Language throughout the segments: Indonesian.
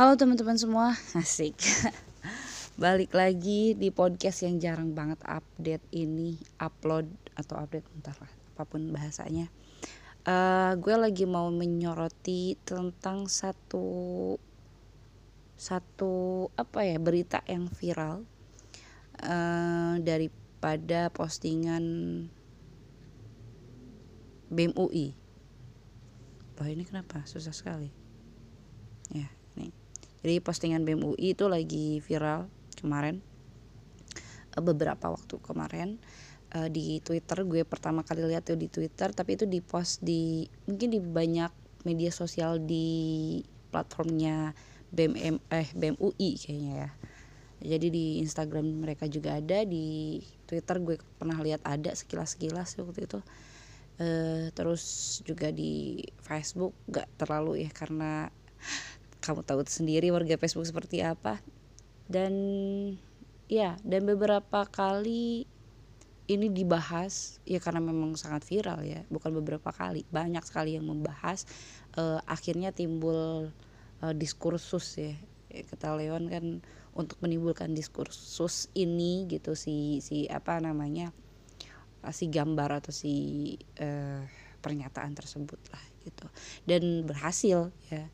Halo teman-teman semua, asik. Balik lagi di podcast yang jarang banget update ini, upload atau update entar lah, apa pun bahasanya. Uh, gue lagi mau menyoroti tentang satu satu apa ya berita yang viral uh, daripada postingan BEM UI. Loh ini kenapa susah sekali? Ya nih jadi postingan BEM UI itu lagi viral kemarin. Eh, beberapa waktu kemarin. Uh, di Twitter gue pertama kali lihat tuh di Twitter tapi itu di post di mungkin di banyak media sosial di platformnya BEM eh BEM UI kayaknya ya. Jadi di Instagram mereka juga ada di Twitter gue pernah lihat ada sekilas-sekilas waktu itu. Uh, terus juga di Facebook gak terlalu ya karena kamu tahu sendiri warga Facebook seperti apa. Dan ya dan beberapa kali ini dibahas ya karena memang sangat viral ya bukan beberapa kali banyak sekali yang membahas uh, akhirnya timbul uh, diskursus ya. Kata Leon kan untuk menimbulkan diskursus ini gitu si si apa namanya si gambar atau si uh, pernyataan tersebut lah gitu. Dan berhasil ya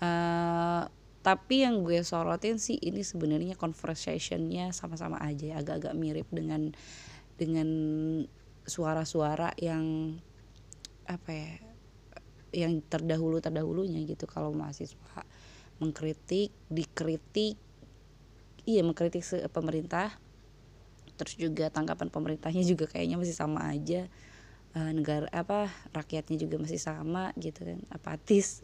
uh, tapi yang gue sorotin sih ini sebenarnya conversationnya sama-sama aja agak-agak mirip dengan dengan suara-suara yang apa ya yang terdahulu terdahulunya gitu. Kalau mahasiswa mengkritik dikritik iya mengkritik pemerintah terus juga tanggapan pemerintahnya juga kayaknya masih sama aja uh, negara apa rakyatnya juga masih sama gitu kan apatis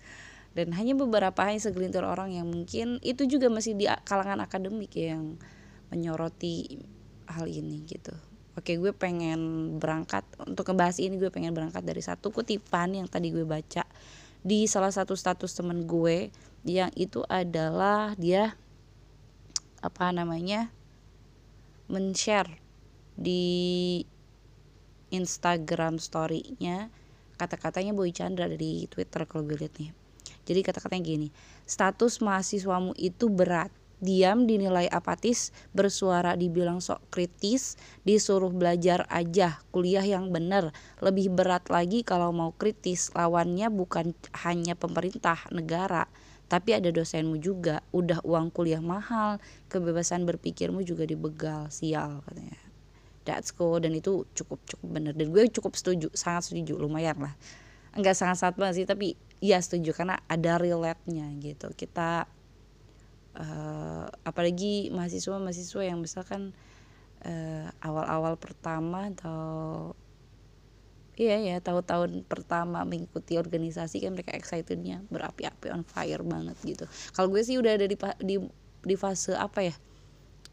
dan hanya beberapa hanya segelintir orang yang mungkin itu juga masih di kalangan akademik yang menyoroti hal ini gitu. Oke gue pengen berangkat untuk ngebahas ini gue pengen berangkat dari satu kutipan yang tadi gue baca di salah satu status temen gue yang itu adalah dia apa namanya men-share di Instagram story-nya. Kata-katanya Boy Chandra dari Twitter kalau gue lihat nih jadi kata-katanya gini, status mahasiswamu itu berat. Diam dinilai apatis, bersuara dibilang sok kritis, disuruh belajar aja, kuliah yang benar. Lebih berat lagi kalau mau kritis, lawannya bukan hanya pemerintah, negara, tapi ada dosenmu juga. Udah uang kuliah mahal, kebebasan berpikirmu juga dibegal, sial katanya. That's cool dan itu cukup cukup bener dan gue cukup setuju, sangat setuju, lumayan lah. Enggak sangat-sangat banget sih tapi iya setuju karena ada relate-nya gitu. Kita uh, apalagi mahasiswa mahasiswa yang misalkan uh, awal-awal pertama atau iya ya tahun-tahun pertama mengikuti organisasi kan mereka excitednya berapi-api on fire banget gitu. Kalau gue sih udah ada di di di fase apa ya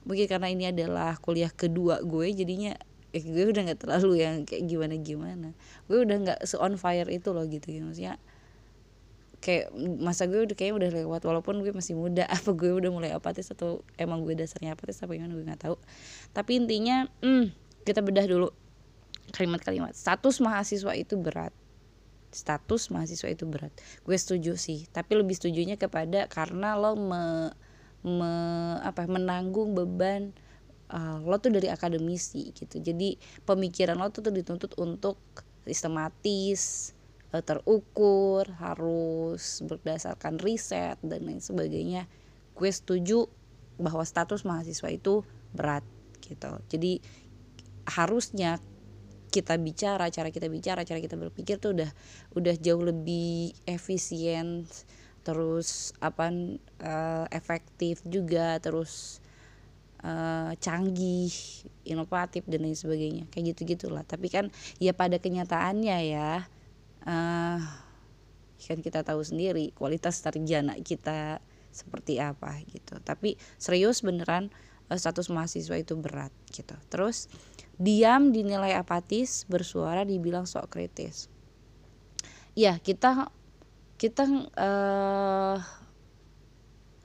mungkin karena ini adalah kuliah kedua gue jadinya eh, gue udah nggak terlalu yang kayak gimana gimana gue udah nggak se on fire itu loh gitu ya maksudnya kayak masa gue udah kayak udah lewat walaupun gue masih muda apa gue udah mulai apatis atau emang gue dasarnya apatis apa gimana gue nggak tahu. Tapi intinya hmm, kita bedah dulu. Kalimat-kalimat. Status mahasiswa itu berat. Status mahasiswa itu berat. Gue setuju sih. Tapi lebih setujunya kepada karena lo me, me apa menanggung beban uh, lo tuh dari akademisi gitu. Jadi pemikiran lo tuh, tuh dituntut untuk sistematis terukur harus berdasarkan riset dan lain sebagainya. Gue setuju bahwa status mahasiswa itu berat gitu. Jadi harusnya kita bicara cara kita bicara cara kita berpikir tuh udah udah jauh lebih efisien terus apa uh, efektif juga terus uh, canggih inovatif dan lain sebagainya. Kayak gitu gitulah tapi kan ya pada kenyataannya ya uh, kan kita tahu sendiri kualitas sarjana kita seperti apa gitu. Tapi serius beneran uh, status mahasiswa itu berat gitu. Terus diam dinilai apatis bersuara dibilang sok kritis. Ya kita kita uh,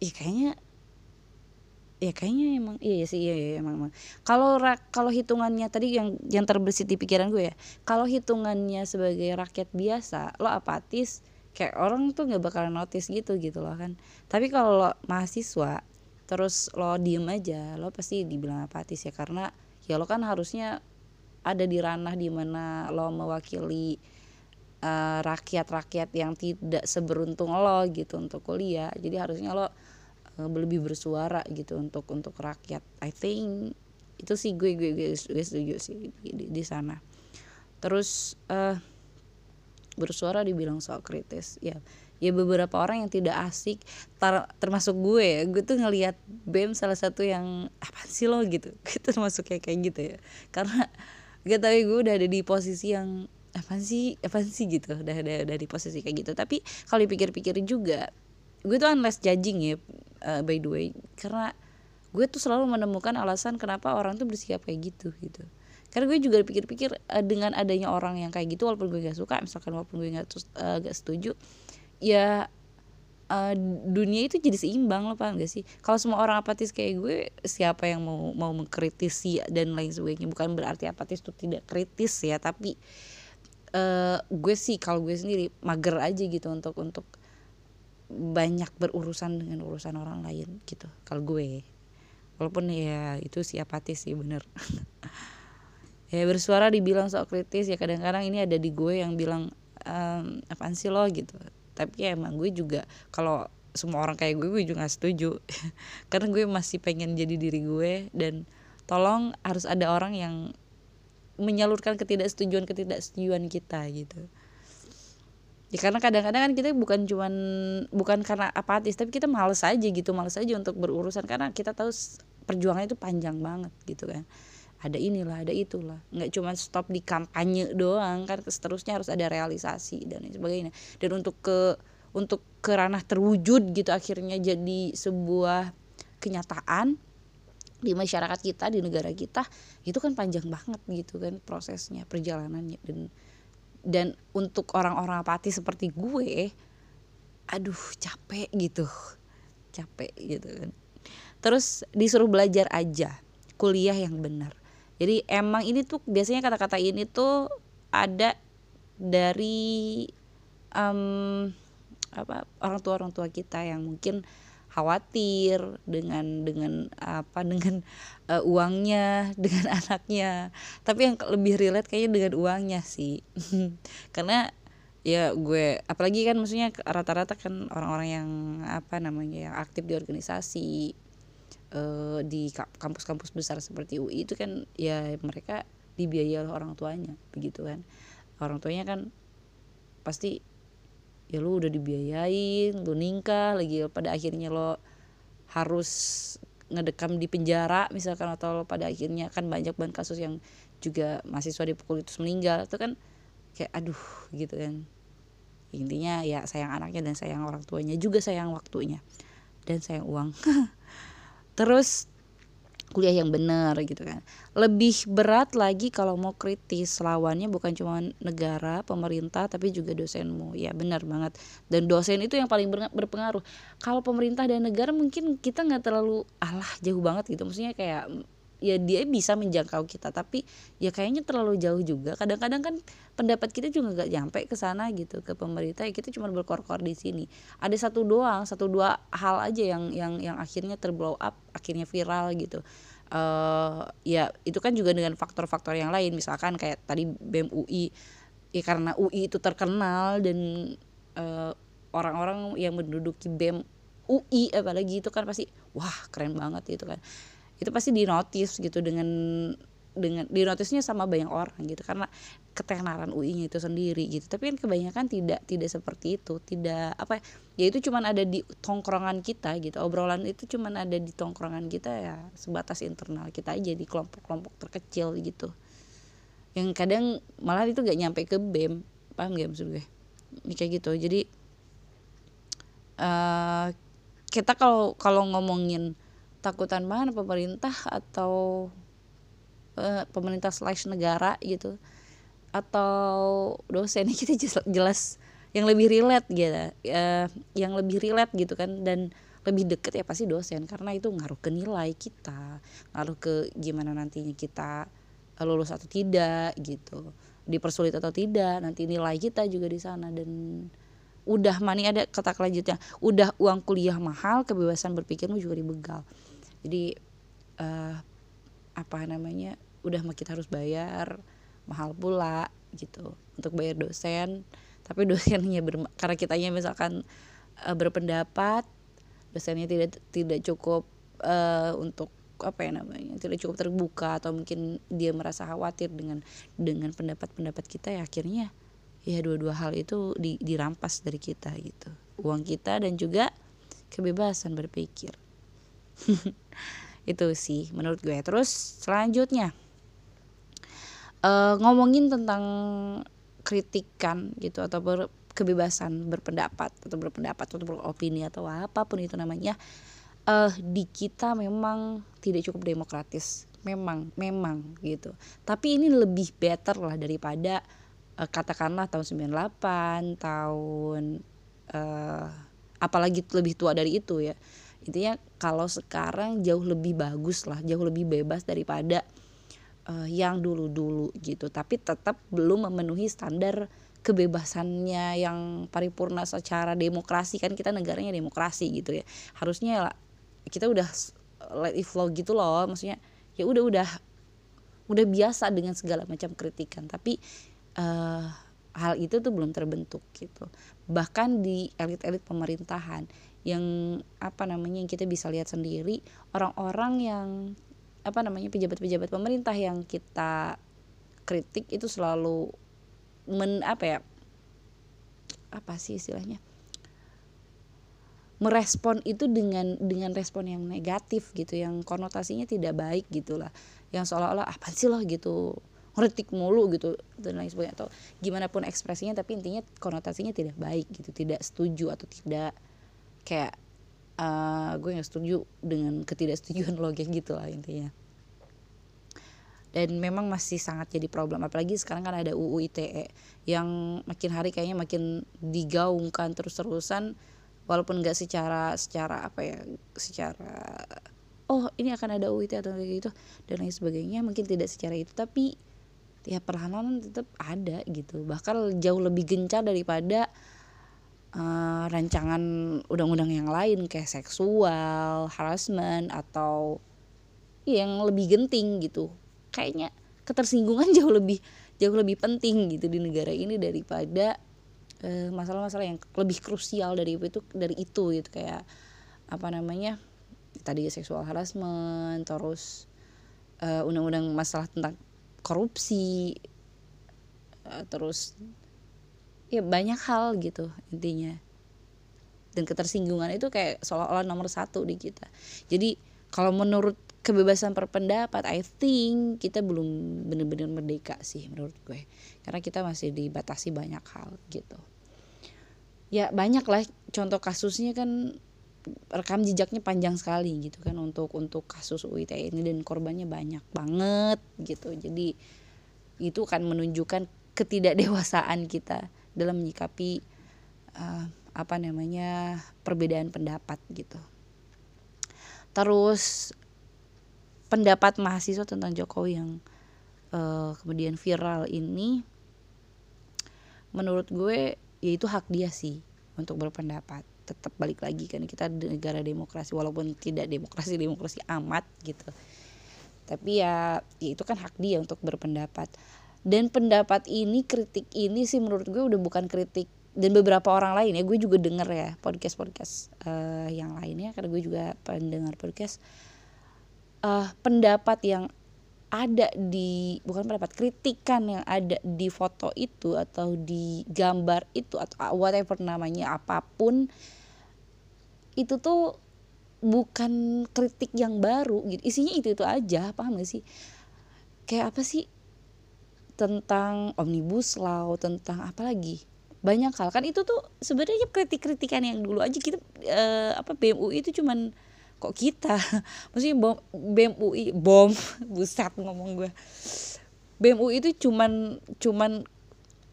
ya kayaknya ya kayaknya emang iya, iya sih iya, iya emang, emang. kalau kalau hitungannya tadi yang yang terbesit di pikiran gue ya kalau hitungannya sebagai rakyat biasa lo apatis kayak orang tuh nggak bakalan notice gitu gitu loh kan tapi kalau lo mahasiswa terus lo diem aja lo pasti dibilang apatis ya karena ya lo kan harusnya ada di ranah di mana lo mewakili rakyat rakyat-rakyat yang tidak seberuntung lo gitu untuk kuliah jadi harusnya lo uh, lebih bersuara gitu untuk untuk rakyat. I think itu sih gue gue gue, gue setuju sih di, di, di sana. Terus uh, bersuara dibilang soal kritis ya. Ya beberapa orang yang tidak asik tar, termasuk gue ya gue tuh ngelihat bem salah satu yang apa sih lo? gitu. Gue termasuk kayak kayak gitu ya. Karena gak tau ya gue udah ada di posisi yang apa sih apa sih? gitu. Udah ada dari posisi kayak gitu. Tapi kalau dipikir-pikir juga gue tuh unless judging ya uh, by the way karena gue tuh selalu menemukan alasan kenapa orang tuh bersikap kayak gitu gitu. Karena gue juga pikir-pikir uh, dengan adanya orang yang kayak gitu walaupun gue gak suka misalkan walaupun gue gak, uh, gak setuju ya uh, dunia itu jadi seimbang loh paham gak sih? Kalau semua orang apatis kayak gue siapa yang mau mau mengkritisi dan lain sebagainya? Bukan berarti apatis itu tidak kritis ya tapi uh, gue sih kalau gue sendiri mager aja gitu untuk untuk banyak berurusan dengan urusan orang lain gitu kalau gue. Walaupun ya itu si apatis sih bener. Ya bersuara dibilang sok kritis ya kadang-kadang ini ada di gue yang bilang ehm, apaan sih lo? gitu. Tapi ya emang gue juga kalau semua orang kayak gue gue juga gak setuju. Karena gue masih pengen jadi diri gue dan tolong harus ada orang yang menyalurkan ketidaksetujuan ketidaksetujuan kita gitu ya karena kadang-kadang kan kita bukan cuman bukan karena apatis tapi kita males aja gitu males aja untuk berurusan. Karena kita tahu perjuangan itu panjang banget gitu kan. Ada inilah ada itulah. Nggak cuma stop di kampanye doang kan seterusnya harus ada realisasi dan sebagainya. Dan untuk ke untuk ke ranah terwujud gitu akhirnya jadi sebuah kenyataan di masyarakat kita di negara kita itu kan panjang banget gitu kan prosesnya perjalanannya. Dan dan untuk orang-orang apati seperti gue aduh capek gitu. Capek gitu kan. Terus disuruh belajar aja kuliah yang benar. Jadi emang ini tuh biasanya kata-kata ini tuh ada dari um, apa orang tua orang tua kita yang mungkin khawatir dengan dengan apa dengan uh, uangnya dengan anaknya. Tapi yang lebih relate kayaknya dengan uangnya sih. Karena ya gue apalagi kan maksudnya rata-rata kan orang-orang yang apa namanya yang aktif di organisasi uh, di kampus-kampus besar seperti UI itu kan ya mereka dibiayai oleh orang tuanya begitu kan. Orang tuanya kan pasti ya lu udah dibiayain lu nikah lagi pada akhirnya lo harus ngedekam di penjara misalkan atau lo pada akhirnya kan banyak banget kasus yang juga mahasiswa dipukul itu meninggal itu kan kayak aduh gitu kan. Intinya ya sayang anaknya dan sayang orang tuanya juga sayang waktunya dan sayang uang. Terus kuliah yang benar gitu kan. Lebih berat lagi kalau mau kritis. Lawannya bukan cuma negara pemerintah tapi juga dosenmu. Ya benar banget. Dan dosen itu yang paling berpengaruh. Kalau pemerintah dan negara mungkin kita nggak terlalu alah jauh banget gitu. Maksudnya kayak ya dia bisa menjangkau kita tapi ya kayaknya terlalu jauh juga. Kadang-kadang kan pendapat kita juga nggak nyampe ke sana gitu ke pemerintah. Ya kita cuma berkor-kor di sini. Ada satu doang satu dua hal aja yang yang yang akhirnya terblow up akhirnya viral gitu. Uh, ya itu kan juga dengan faktor-faktor yang lain. Misalkan kayak tadi BEM UI ya karena UI itu terkenal dan uh, orang-orang yang menduduki BEM UI apalagi itu kan pasti wah keren banget itu kan itu pasti dinotis gitu dengan dengan dinotisnya sama banyak orang gitu. Karena ketenaran UI-nya itu sendiri gitu. Tapi kan kebanyakan tidak tidak seperti itu. Tidak apa ya itu cuman ada di tongkrongan kita gitu. Obrolan itu cuman ada di tongkrongan kita ya sebatas internal kita aja di kelompok-kelompok terkecil gitu. Yang kadang malah itu gak nyampe ke bem paham gak maksud gue? Ini kayak gitu. Jadi uh, kita kalau kalau ngomongin takutan mana pemerintah atau uh, pemerintah slash negara gitu atau dosen kita jelas, yang lebih relate gitu uh, yang lebih relate gitu kan dan lebih deket ya pasti dosen karena itu ngaruh ke nilai kita ngaruh ke gimana nantinya kita lulus atau tidak gitu dipersulit atau tidak nanti nilai kita juga di sana dan udah mani ada kata kelanjutnya udah uang kuliah mahal kebebasan berpikirmu juga dibegal jadi uh, apa namanya udah kita harus bayar mahal pula gitu untuk bayar dosen. Tapi dosennya ber, karena kitanya misalkan uh, berpendapat dosennya tidak tidak cukup uh, untuk apa ya namanya tidak cukup terbuka atau mungkin dia merasa khawatir dengan dengan pendapat-pendapat kita ya akhirnya ya dua-dua hal itu di, dirampas dari kita gitu. Uang kita dan juga kebebasan berpikir itu sih menurut gue. Terus selanjutnya uh, ngomongin tentang kritikan gitu atau ber, kebebasan berpendapat atau berpendapat atau beropini atau apa pun itu namanya uh, di kita memang tidak cukup demokratis. Memang memang gitu. Tapi ini lebih better lah daripada uh, katakanlah tahun 98 tahun uh, apalagi lebih tua dari itu ya intinya kalau sekarang jauh lebih bagus lah jauh lebih bebas daripada uh, yang dulu-dulu gitu. Tapi tetap belum memenuhi standar kebebasannya yang paripurna secara demokrasi. Kan kita negaranya demokrasi gitu ya. Harusnya lah kita udah let it flow gitu loh. Maksudnya ya udah udah udah biasa dengan segala macam kritikan. Tapi uh, hal itu tuh belum terbentuk gitu bahkan di elit-elit pemerintahan yang apa namanya yang kita bisa lihat sendiri orang-orang yang apa namanya pejabat-pejabat pemerintah yang kita kritik itu selalu men apa ya apa sih istilahnya merespon itu dengan dengan respon yang negatif gitu yang konotasinya tidak baik gitulah. Yang seolah-olah apa sih loh gitu ngeritik mulu gitu dan lain sebagainya. Atau gimana pun ekspresinya tapi intinya konotasinya tidak baik gitu tidak setuju atau tidak. Kayak uh, gue nggak setuju dengan ketidaksetujuan lo kayak gitu lah intinya. Dan memang masih sangat jadi problem apalagi sekarang kan ada UU ITE yang makin hari kayaknya makin digaungkan terus-terusan walaupun nggak secara secara apa ya secara oh ini akan ada UU ITE atau kayak gitu dan lain sebagainya mungkin tidak secara itu tapi ya perlahanan tetap ada gitu. Bahkan jauh lebih gencar daripada uh, rancangan undang-undang yang lain kayak seksual harassment atau yang lebih genting gitu. Kayaknya ketersinggungan jauh lebih jauh lebih penting gitu di negara ini daripada eh, masalah-masalah uh, yang lebih krusial dari itu dari itu gitu. Kayak apa namanya tadi seksual harassment terus eh, undang-undang masalah tentang korupsi uh, terus ya banyak hal gitu intinya. Dan ketersinggungan itu kayak seolah-olah nomor satu di kita. Jadi kalau menurut kebebasan berpendapat I think kita belum benar-benar merdeka sih menurut gue. Karena kita masih dibatasi banyak hal gitu. Ya banyak lah. Contoh kasusnya kan rekam jejaknya panjang sekali gitu kan untuk untuk kasus UIT ini dan korbannya banyak banget gitu. Jadi itu akan menunjukkan ketidakdewasaan kita dalam menyikapi uh, apa namanya perbedaan pendapat gitu. Terus pendapat mahasiswa tentang Jokowi yang uh, kemudian viral ini menurut gue ya itu hak dia sih untuk berpendapat tetap balik lagi kan kita negara demokrasi walaupun tidak demokrasi demokrasi amat gitu. Tapi ya, ya itu kan hak dia untuk berpendapat. Dan pendapat ini kritik ini sih menurut gue udah bukan kritik dan beberapa orang lain ya. Gue juga denger ya podcast podcast uh, yang lainnya karena gue juga pendengar podcast. Uh, pendapat yang ada di bukan pendapat kritikan yang ada di foto itu atau di gambar itu atau whatever namanya apa pun itu tuh bukan kritik yang baru gitu. Isinya itu itu aja paham gak sih? Kayak apa sih? Tentang omnibus law tentang apa lagi? Banyak hal. Kan itu tuh sebenarnya kritik-kritikan yang dulu aja kita eh, apa BMUI itu cuman kok kita? Maksudnya bom BEM UI bom. Buset ngomong gue BEM UI itu cuman cuman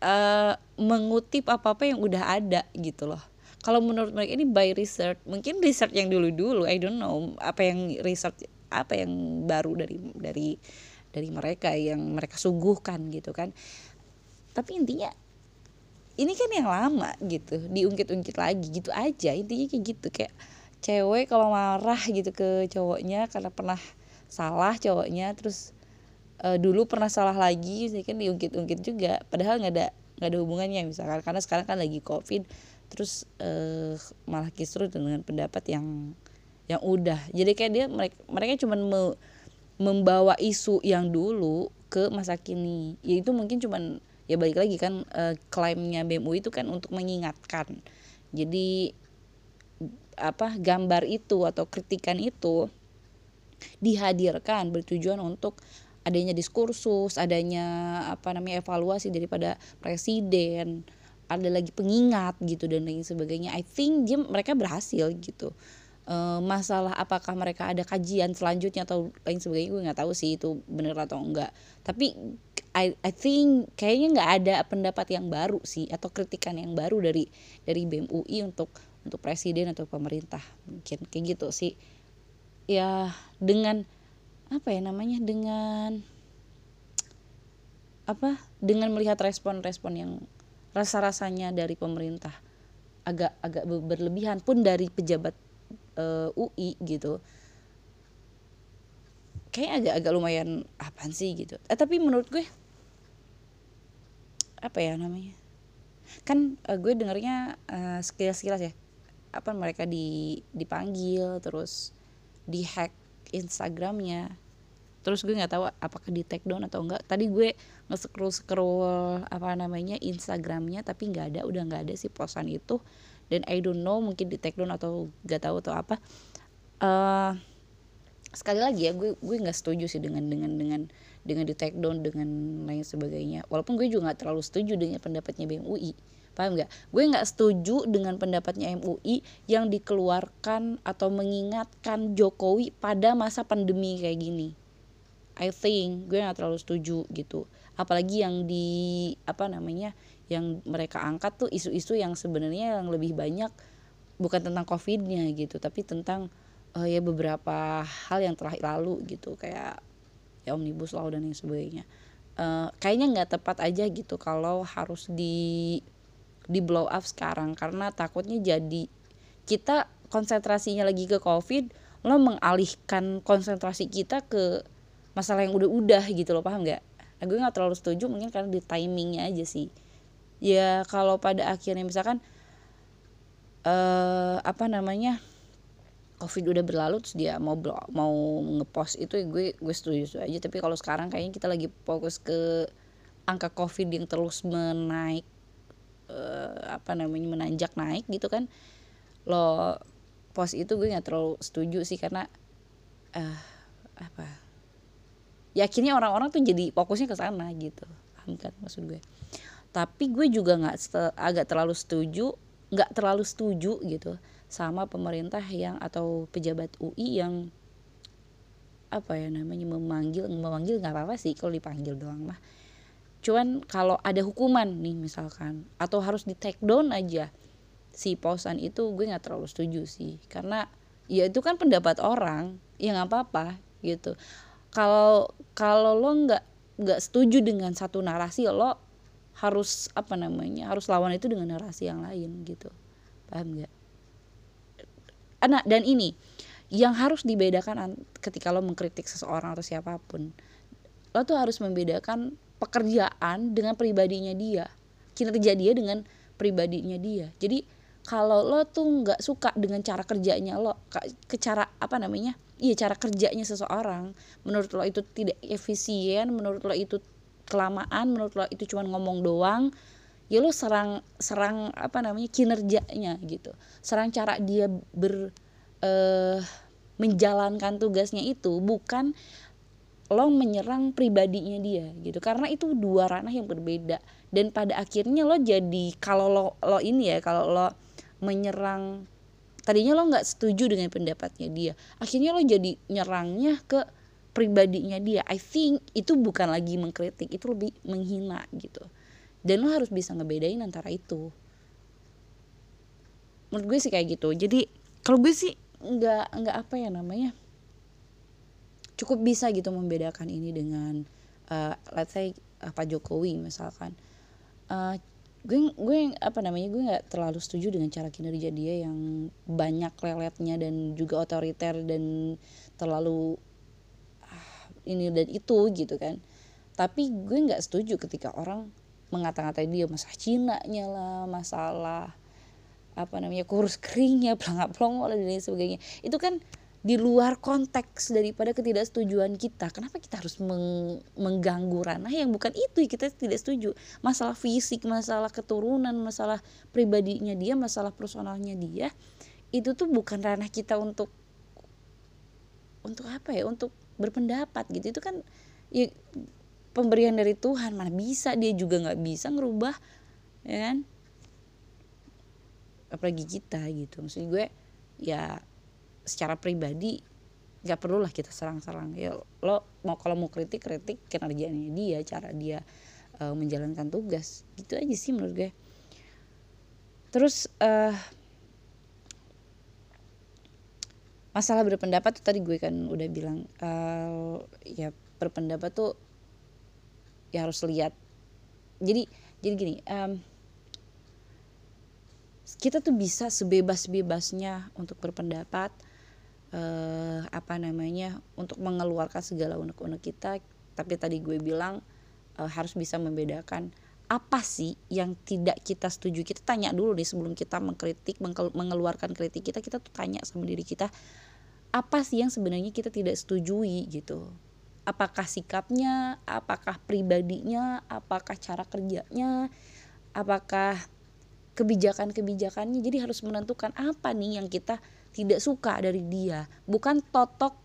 uh, mengutip apa apa yang udah ada gitu loh. Kalau menurut mereka ini by research mungkin research yang dulu dulu I don't know. Apa yang research apa yang baru dari dari dari mereka yang mereka suguhkan gitu kan. Tapi intinya ini kan yang lama gitu diungkit-ungkit lagi gitu aja. Intinya kayak gitu kayak cewek kalau marah gitu ke cowoknya karena pernah salah cowoknya terus uh, dulu pernah salah lagi sih kan diungkit-ungkit juga. Padahal nggak ada nggak ada hubungannya misalkan karena sekarang kan lagi covid terus uh, malah kisru dengan pendapat yang yang udah. Jadi kayak dia mereka mereka cuma me, membawa isu yang dulu ke masa kini. Ya itu mungkin cuman ya balik lagi kan uh, klaimnya BMU itu kan untuk mengingatkan. Jadi apa gambar itu atau kritikan itu dihadirkan bertujuan untuk adanya diskursus adanya apa namanya evaluasi daripada presiden ada lagi pengingat gitu dan lain sebagainya. I think dia mereka berhasil gitu. Uh, masalah apakah mereka ada kajian selanjutnya atau lain sebagainya gue nggak tahu sih itu bener atau enggak. Tapi I I think kayaknya nggak ada pendapat yang baru sih atau kritikan yang baru dari dari BEM UI untuk untuk presiden atau pemerintah mungkin kayak gitu sih. Ya dengan apa ya namanya dengan apa dengan melihat respon-respon yang rasa-rasanya dari pemerintah agak agak berlebihan pun dari pejabat uh, eh, UI gitu kayak agak-agak lumayan apaan sih gitu. Eh, tapi menurut gue apa ya namanya kan uh, gue dengarnya uh, sekilas-sekilas ya apa mereka di dipanggil terus di hack Instagramnya. Terus gue nggak tahu apakah di take down atau enggak tadi gue nge-scroll scroll apa namanya Instagramnya tapi nggak ada udah nggak ada si posan itu. Dan I don't know mungkin di take down atau gak tahu atau apa. Uh, sekali lagi ya gue gue nggak setuju sih dengan dengan dengan dengan di take down dengan lain sebagainya. Walaupun gue juga nggak terlalu setuju dengan pendapatnya BMUI paham nggak? Gue nggak setuju dengan pendapatnya MUI yang dikeluarkan atau mengingatkan Jokowi pada masa pandemi kayak gini. I think gue nggak terlalu setuju gitu. Apalagi yang di apa namanya yang mereka angkat tuh isu-isu yang sebenarnya yang lebih banyak bukan tentang covidnya gitu tapi tentang uh, ya beberapa hal yang telah lalu gitu kayak ya omnibus law dan lain sebagainya. Uh, kayaknya nggak tepat aja gitu kalau harus di di blow up sekarang karena takutnya jadi kita konsentrasinya lagi ke covid lo mengalihkan konsentrasi kita ke masalah yang udah-udah gitu loh paham nggak? Nah, gue nggak terlalu setuju mungkin karena di timingnya aja sih ya kalau pada akhirnya misalkan uh, apa namanya covid udah berlalu terus dia mau mau ngepost itu ya gue gue setuju aja tapi kalau sekarang kayaknya kita lagi fokus ke angka covid yang terus menaik uh, apa namanya menanjak naik gitu kan. Lo post itu gue nggak terlalu setuju sih karena uh, apa ya orang-orang tuh jadi fokusnya ke sana gitu. Kan maksud gue? Tapi gue juga nggak agak terlalu setuju nggak terlalu setuju gitu sama pemerintah yang atau pejabat UI yang apa ya namanya memanggil memanggil nggak apa-apa sih kalau dipanggil doang mah cuman kalau ada hukuman nih misalkan atau harus di take down aja si posan itu gue nggak terlalu setuju sih. Karena ya itu kan pendapat orang ya nggak apa-apa gitu. Kalau kalau lo nggak nggak setuju dengan satu narasi lo harus apa namanya harus lawan itu dengan narasi yang lain gitu. Paham nggak? Anak dan ini yang harus dibedakan ketika lo mengkritik seseorang atau siapa pun lo tuh harus membedakan pekerjaan dengan pribadinya dia. Kinerja dia dengan pribadinya dia. Jadi kalau lo tuh nggak suka dengan cara kerjanya lo ke cara apa namanya iya cara kerjanya seseorang menurut lo itu tidak efisien menurut lo itu kelamaan menurut lo itu cuma ngomong doang ya lo serang serang apa namanya kinerjanya gitu. Serang cara dia ber uh, menjalankan tugasnya itu bukan lo menyerang pribadinya dia gitu. Karena itu dua ranah yang berbeda. Dan pada akhirnya lo jadi kalau lo lo ini ya kalau lo menyerang tadinya lo nggak setuju dengan pendapatnya dia akhirnya lo jadi nyerangnya ke pribadinya dia. I think itu bukan lagi mengkritik itu lebih menghina gitu. Dan lo harus bisa ngebedain antara itu. Menurut gue sih kayak gitu. Jadi kalau gue sih nggak nggak apa ya namanya cukup bisa gitu membedakan ini dengan uh, let's say uh, Pak Jokowi misalkan. Uh, gue gue apa namanya gue nggak terlalu setuju dengan cara kinerja dia yang banyak leletnya dan juga otoriter dan terlalu ah, ini dan itu gitu kan. Tapi gue nggak setuju ketika orang mengata-ngatai dia masalah Cina nya lah masalah apa namanya kurus keringnya pelangap pelongo dan lain sebagainya. Itu kan di luar konteks daripada ketidaksetujuan kita. Kenapa kita harus meng mengganggu ranah yang bukan itu? Kita tidak setuju. Masalah fisik masalah keturunan masalah pribadinya dia masalah personalnya dia itu tuh bukan ranah kita untuk untuk apa ya? Untuk berpendapat gitu. Itu kan ya pemberian dari Tuhan. Mana bisa dia juga nggak bisa ngerubah ya kan? Apalagi kita gitu. Maksud gue ya secara pribadi nggak perlu lah kita serang-serang. Ya lo mau kalau mau kritik kritik kinerjanya dia cara dia uh, menjalankan tugas. Gitu aja sih menurut gue. Terus uh, masalah berpendapat tuh tadi gue kan udah bilang uh, ya berpendapat tuh ya harus lihat. Jadi jadi gini um, kita tuh bisa sebebas-bebasnya untuk berpendapat uh, apa namanya untuk mengeluarkan segala unek-unek kita. Tapi tadi gue bilang uh, harus bisa membedakan apa sih yang tidak kita setuju. Kita tanya dulu nih sebelum kita mengkritik mengeluarkan kritik kita kita tuh tanya sama diri kita apa sih yang sebenarnya kita tidak setujui gitu? Apakah sikapnya apakah pribadinya apakah cara kerjanya apakah kebijakan-kebijakannya? Jadi harus menentukan apa nih yang kita tidak suka dari dia bukan totok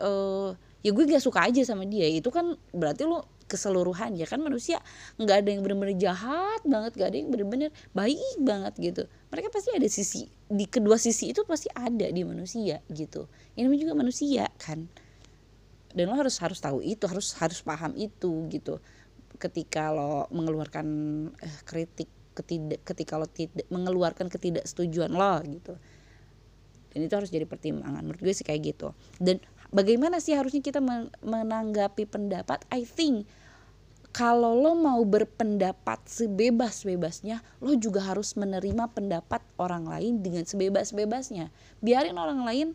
uh, ya gue gak suka aja sama dia. Itu kan berarti lo keseluruhan ya kan? Manusia nggak ada yang benar-benar jahat banget gak ada yang benar-benar baik banget gitu. Mereka pasti ada sisi di kedua sisi itu pasti ada di manusia gitu. Ini juga manusia kan? Dan lo harus harus tahu itu harus harus paham itu gitu. Ketika lo mengeluarkan eh, kritik ketidak ketika lo tidak mengeluarkan ketidaksetujuan lo gitu dan itu harus jadi pertimbangan. Menurut gue sih kayak gitu. Dan bagaimana sih harusnya kita menanggapi pendapat? I think kalau lo mau berpendapat sebebas-bebasnya lo juga harus menerima pendapat orang lain dengan sebebas-bebasnya. Biarin orang lain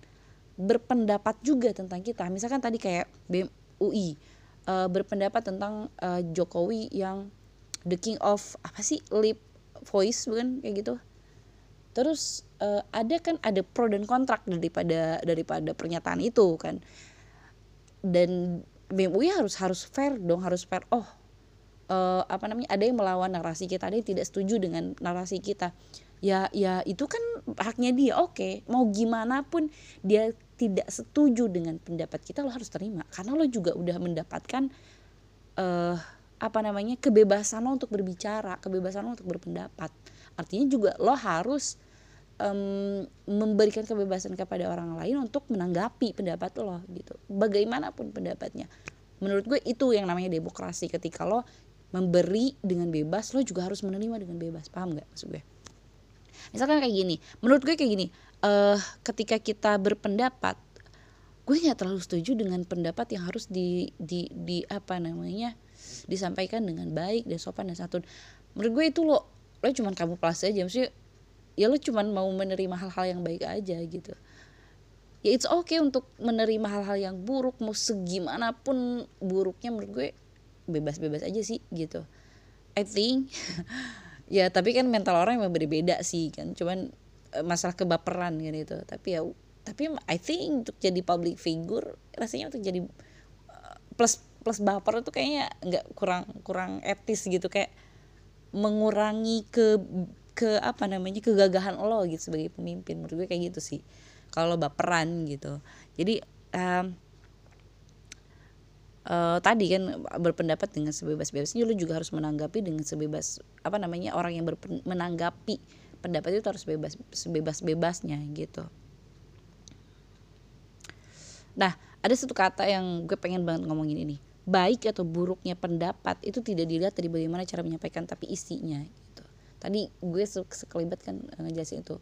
berpendapat juga tentang kita. Misalkan tadi kayak BEM UI uh, berpendapat tentang uh, Jokowi yang the king of apa sih lip voice bukan? Kayak gitu terus uh, ada kan ada pro dan kontrak daripada daripada pernyataan itu kan. Dan BMUI harus harus fair dong harus fair. Oh uh, apa namanya ada yang melawan narasi kita ada yang tidak setuju dengan narasi kita. Ya ya itu kan haknya dia. Oke okay. mau gimana pun dia tidak setuju dengan pendapat kita lo harus terima. Karena lo juga udah mendapatkan uh, apa namanya kebebasan lo untuk berbicara kebebasan lo untuk berpendapat. Artinya juga lo harus um, memberikan kebebasan kepada orang lain untuk menanggapi pendapat lo gitu. Bagaimanapun pendapatnya. Menurut gue itu yang namanya demokrasi. Ketika lo memberi dengan bebas lo juga harus menerima dengan bebas. Paham nggak maksud gue? Misalkan kayak gini menurut gue kayak gini uh, ketika kita berpendapat gue nggak terlalu setuju dengan pendapat yang harus di di di apa namanya disampaikan dengan baik dan sopan dan santun. Menurut gue itu lo lo cuman kamu plus aja. Maksudnya ya lo cuman mau menerima hal-hal yang baik aja gitu. Ya it's okay untuk menerima hal-hal yang buruk mau segimanapun buruknya menurut gue bebas-bebas aja sih gitu. I think ya tapi kan mental orang memang berbeda sih kan. Cuman eh, masalah kebaperan kan itu. Tapi ya tapi I think untuk jadi public figure rasanya untuk jadi eh, plus plus baper itu kayaknya nggak kurang kurang etis gitu. Kayak mengurangi ke ke apa namanya kegagahan lo gitu sebagai pemimpin. Menurut gue kayak gitu sih kalau baperan gitu. Jadi um, uh, tadi kan berpendapat dengan sebebas-bebasnya lo juga harus menanggapi dengan sebebas apa namanya orang yang berpen, menanggapi pendapat itu harus bebas sebebas-bebasnya gitu. Nah ada satu kata yang gue pengen banget ngomongin ini baik atau buruknya pendapat itu tidak dilihat dari bagaimana cara menyampaikan tapi isinya gitu. Tadi gue sekelibat kan ngejelasin itu.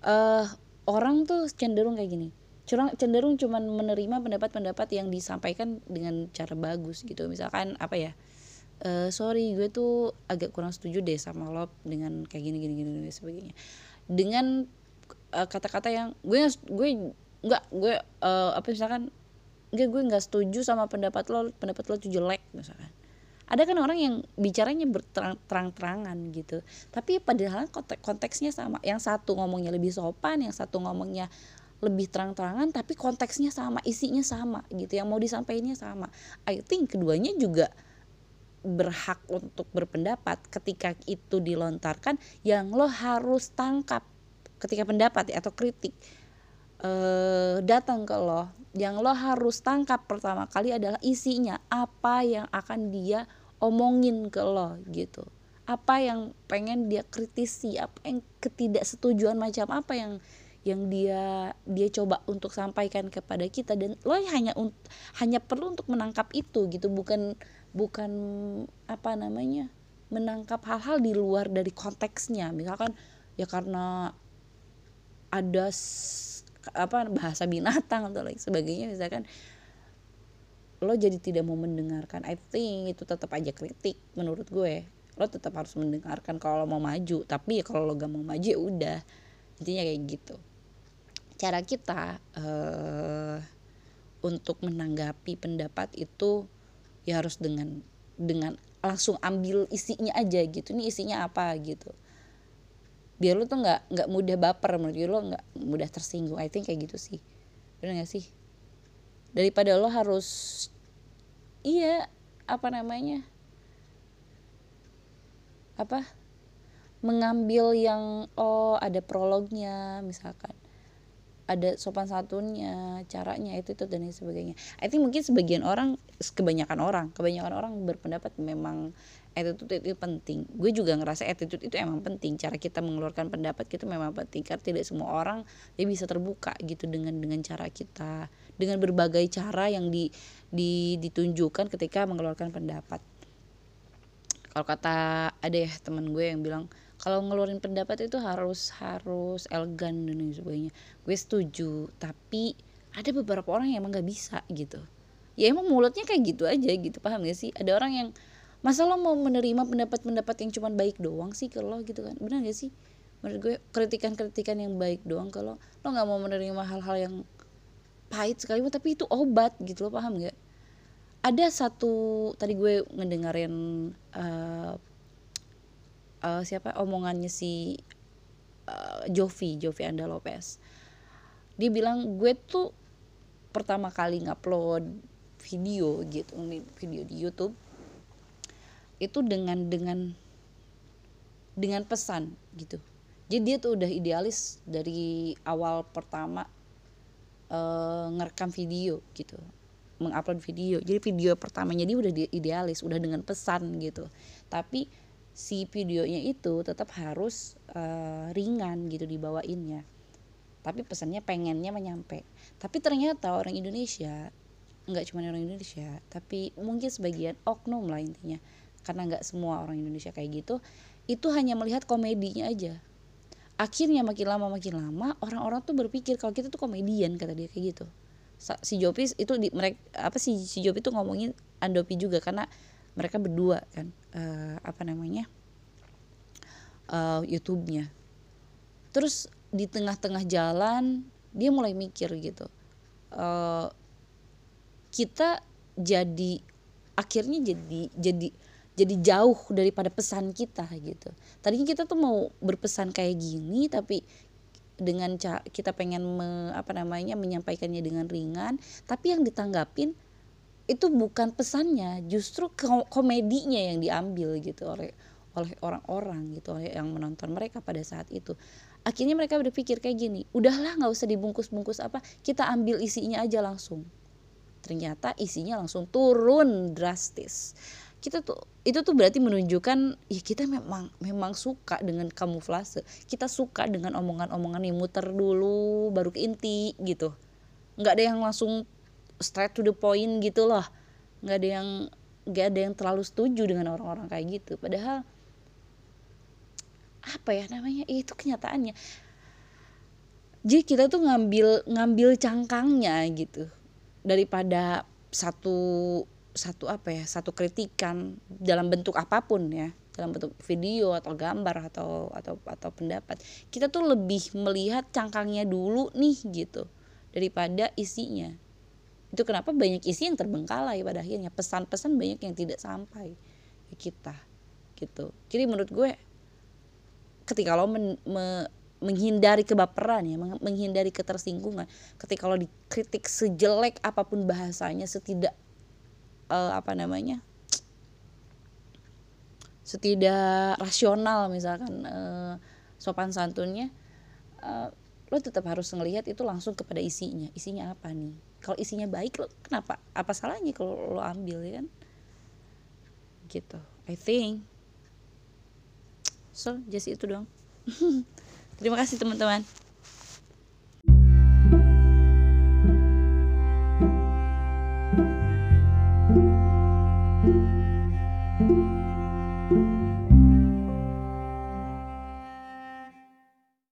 Uh, orang tuh cenderung kayak gini. Curang cenderung cuman menerima pendapat-pendapat yang disampaikan dengan cara bagus gitu. Misalkan apa ya e, sorry gue tuh agak kurang setuju deh sama lo dengan kayak gini gini gini dan sebagainya. Dengan kata kata-kata yang gue gue nggak gue uh, apa misalkan gue gue nggak setuju sama pendapat lo pendapat lo tuh jelek misalkan. Ada kan orang yang bicaranya berterang-terangan gitu. Tapi padahal konteksnya sama yang satu ngomongnya lebih sopan yang satu ngomongnya lebih terang-terangan tapi konteksnya sama isinya sama gitu yang mau disampaikannya sama. I think keduanya juga berhak untuk berpendapat ketika itu dilontarkan yang lo harus tangkap ketika pendapat atau kritik eh, datang ke lo yang lo harus tangkap pertama kali adalah isinya apa yang akan dia omongin ke lo gitu. Apa yang pengen dia kritisi apa yang ketidaksetujuan macam apa yang yang dia dia coba untuk sampaikan kepada kita. Dan lo hanya hanya perlu untuk menangkap itu gitu. Bukan bukan apa namanya menangkap hal-hal di luar dari konteksnya. Misalkan ya karena ada apa bahasa binatang atau lain sebagainya misalkan lo jadi tidak mau mendengarkan I think itu tetap aja kritik menurut gue. Lo tetap harus mendengarkan kalau lo mau maju tapi ya kalau lo gak mau maju ya udah. Intinya kayak gitu. Cara kita uh, untuk menanggapi pendapat itu ya harus dengan dengan langsung ambil isinya aja gitu. Ini isinya apa gitu biar lo tuh nggak nggak mudah baper menurut gue lo nggak mudah tersinggung. I think kayak gitu sih. Benar gak sih? Daripada lo harus iya apa namanya apa mengambil yang oh ada prolognya misalkan. Ada sopan santunnya caranya itu itu dan sebagainya. I think mungkin sebagian orang kebanyakan orang kebanyakan orang berpendapat memang attitude itu penting. Gue juga ngerasa attitude itu emang penting. Cara kita mengeluarkan pendapat kita memang penting. Karena tidak semua orang dia bisa terbuka gitu dengan dengan cara kita. Dengan berbagai cara yang di, di ditunjukkan ketika mengeluarkan pendapat. Kalau kata ada ya teman gue yang bilang kalau ngeluarin pendapat itu harus harus elegan dan sebagainya. Gue setuju tapi ada beberapa orang yang emang gak bisa gitu. Ya emang mulutnya kayak gitu aja gitu paham gak sih? Ada orang yang masa lo mau menerima pendapat-pendapat yang cuma baik doang sih kalau gitu kan? Benar gak sih? Menurut gue kritikan-kritikan yang baik doang kalau lo. Nggak mau menerima hal-hal yang pahit sekali tapi itu obat gitu lo paham gak? Ada satu tadi gue ngedengerin uh, uh, siapa? Omongannya si uh, Jovi Jovi Anda Lopez. Dia bilang gue tuh pertama kali ngupload video gitu video di YouTube itu dengan dengan dengan pesan gitu. Jadi dia tuh udah idealis dari awal pertama uh, ngerekam video gitu. Mengupload video. Jadi video pertamanya dia udah idealis udah dengan pesan gitu. Tapi si videonya itu tetap harus uh, ringan gitu dibawainnya. Tapi pesannya pengennya menyampe tapi ternyata orang Indonesia nggak cuma orang Indonesia tapi mungkin sebagian oknum lah intinya karena nggak semua orang Indonesia kayak gitu itu hanya melihat komedinya aja. Akhirnya makin lama makin lama orang-orang tuh berpikir kalau kita tuh komedian kata dia kayak gitu. Si Jopi itu di mereka apa sih si Jopi tuh ngomongin Andopi juga karena mereka berdua kan uh, apa namanya uh, YouTube-nya. Terus di tengah-tengah jalan dia mulai mikir gitu uh, kita jadi akhirnya jadi jadi jadi jauh daripada pesan kita gitu. Tadinya kita tuh mau berpesan kayak gini tapi dengan kita pengen me, apa namanya menyampaikannya dengan ringan tapi yang ditanggapin itu bukan pesannya justru komedinya yang diambil gitu oleh oleh orang-orang gitu oleh yang menonton mereka pada saat itu. Akhirnya mereka berpikir kayak gini udahlah nggak usah dibungkus-bungkus apa kita ambil isinya aja langsung. Ternyata isinya langsung turun drastis kita tuh itu tuh berarti menunjukkan ya kita memang memang suka dengan kamuflase. Kita suka dengan omongan-omongan yang muter dulu baru ke inti gitu. Nggak ada yang langsung straight to the point gitu loh. Nggak ada yang nggak ada yang terlalu setuju dengan orang-orang kayak gitu. Padahal apa ya namanya? Itu kenyataannya. Jadi kita tuh ngambil ngambil cangkangnya gitu. Daripada satu satu apa ya satu kritikan dalam bentuk apa pun ya dalam bentuk video atau gambar atau atau atau pendapat. Kita tuh lebih melihat cangkangnya dulu nih gitu daripada isinya. Itu kenapa banyak isi yang terbengkalai pada akhirnya. Pesan-pesan banyak yang tidak sampai ke kita gitu. Jadi menurut gue ketika lo men, me, menghindari kebaperan ya menghindari ketersinggungan ketika lo dikritik sejelek apa pun bahasanya setidak uh, apa namanya setidak rasional misalkan uh, sopan santunnya uh, lo tetap harus ngelihat itu langsung kepada isinya. Isinya apa nih? Kalau isinya baik lo kenapa? Apa salahnya kalau lo ambil ya kan? Gitu I think. So just itu dong terima kasih teman-teman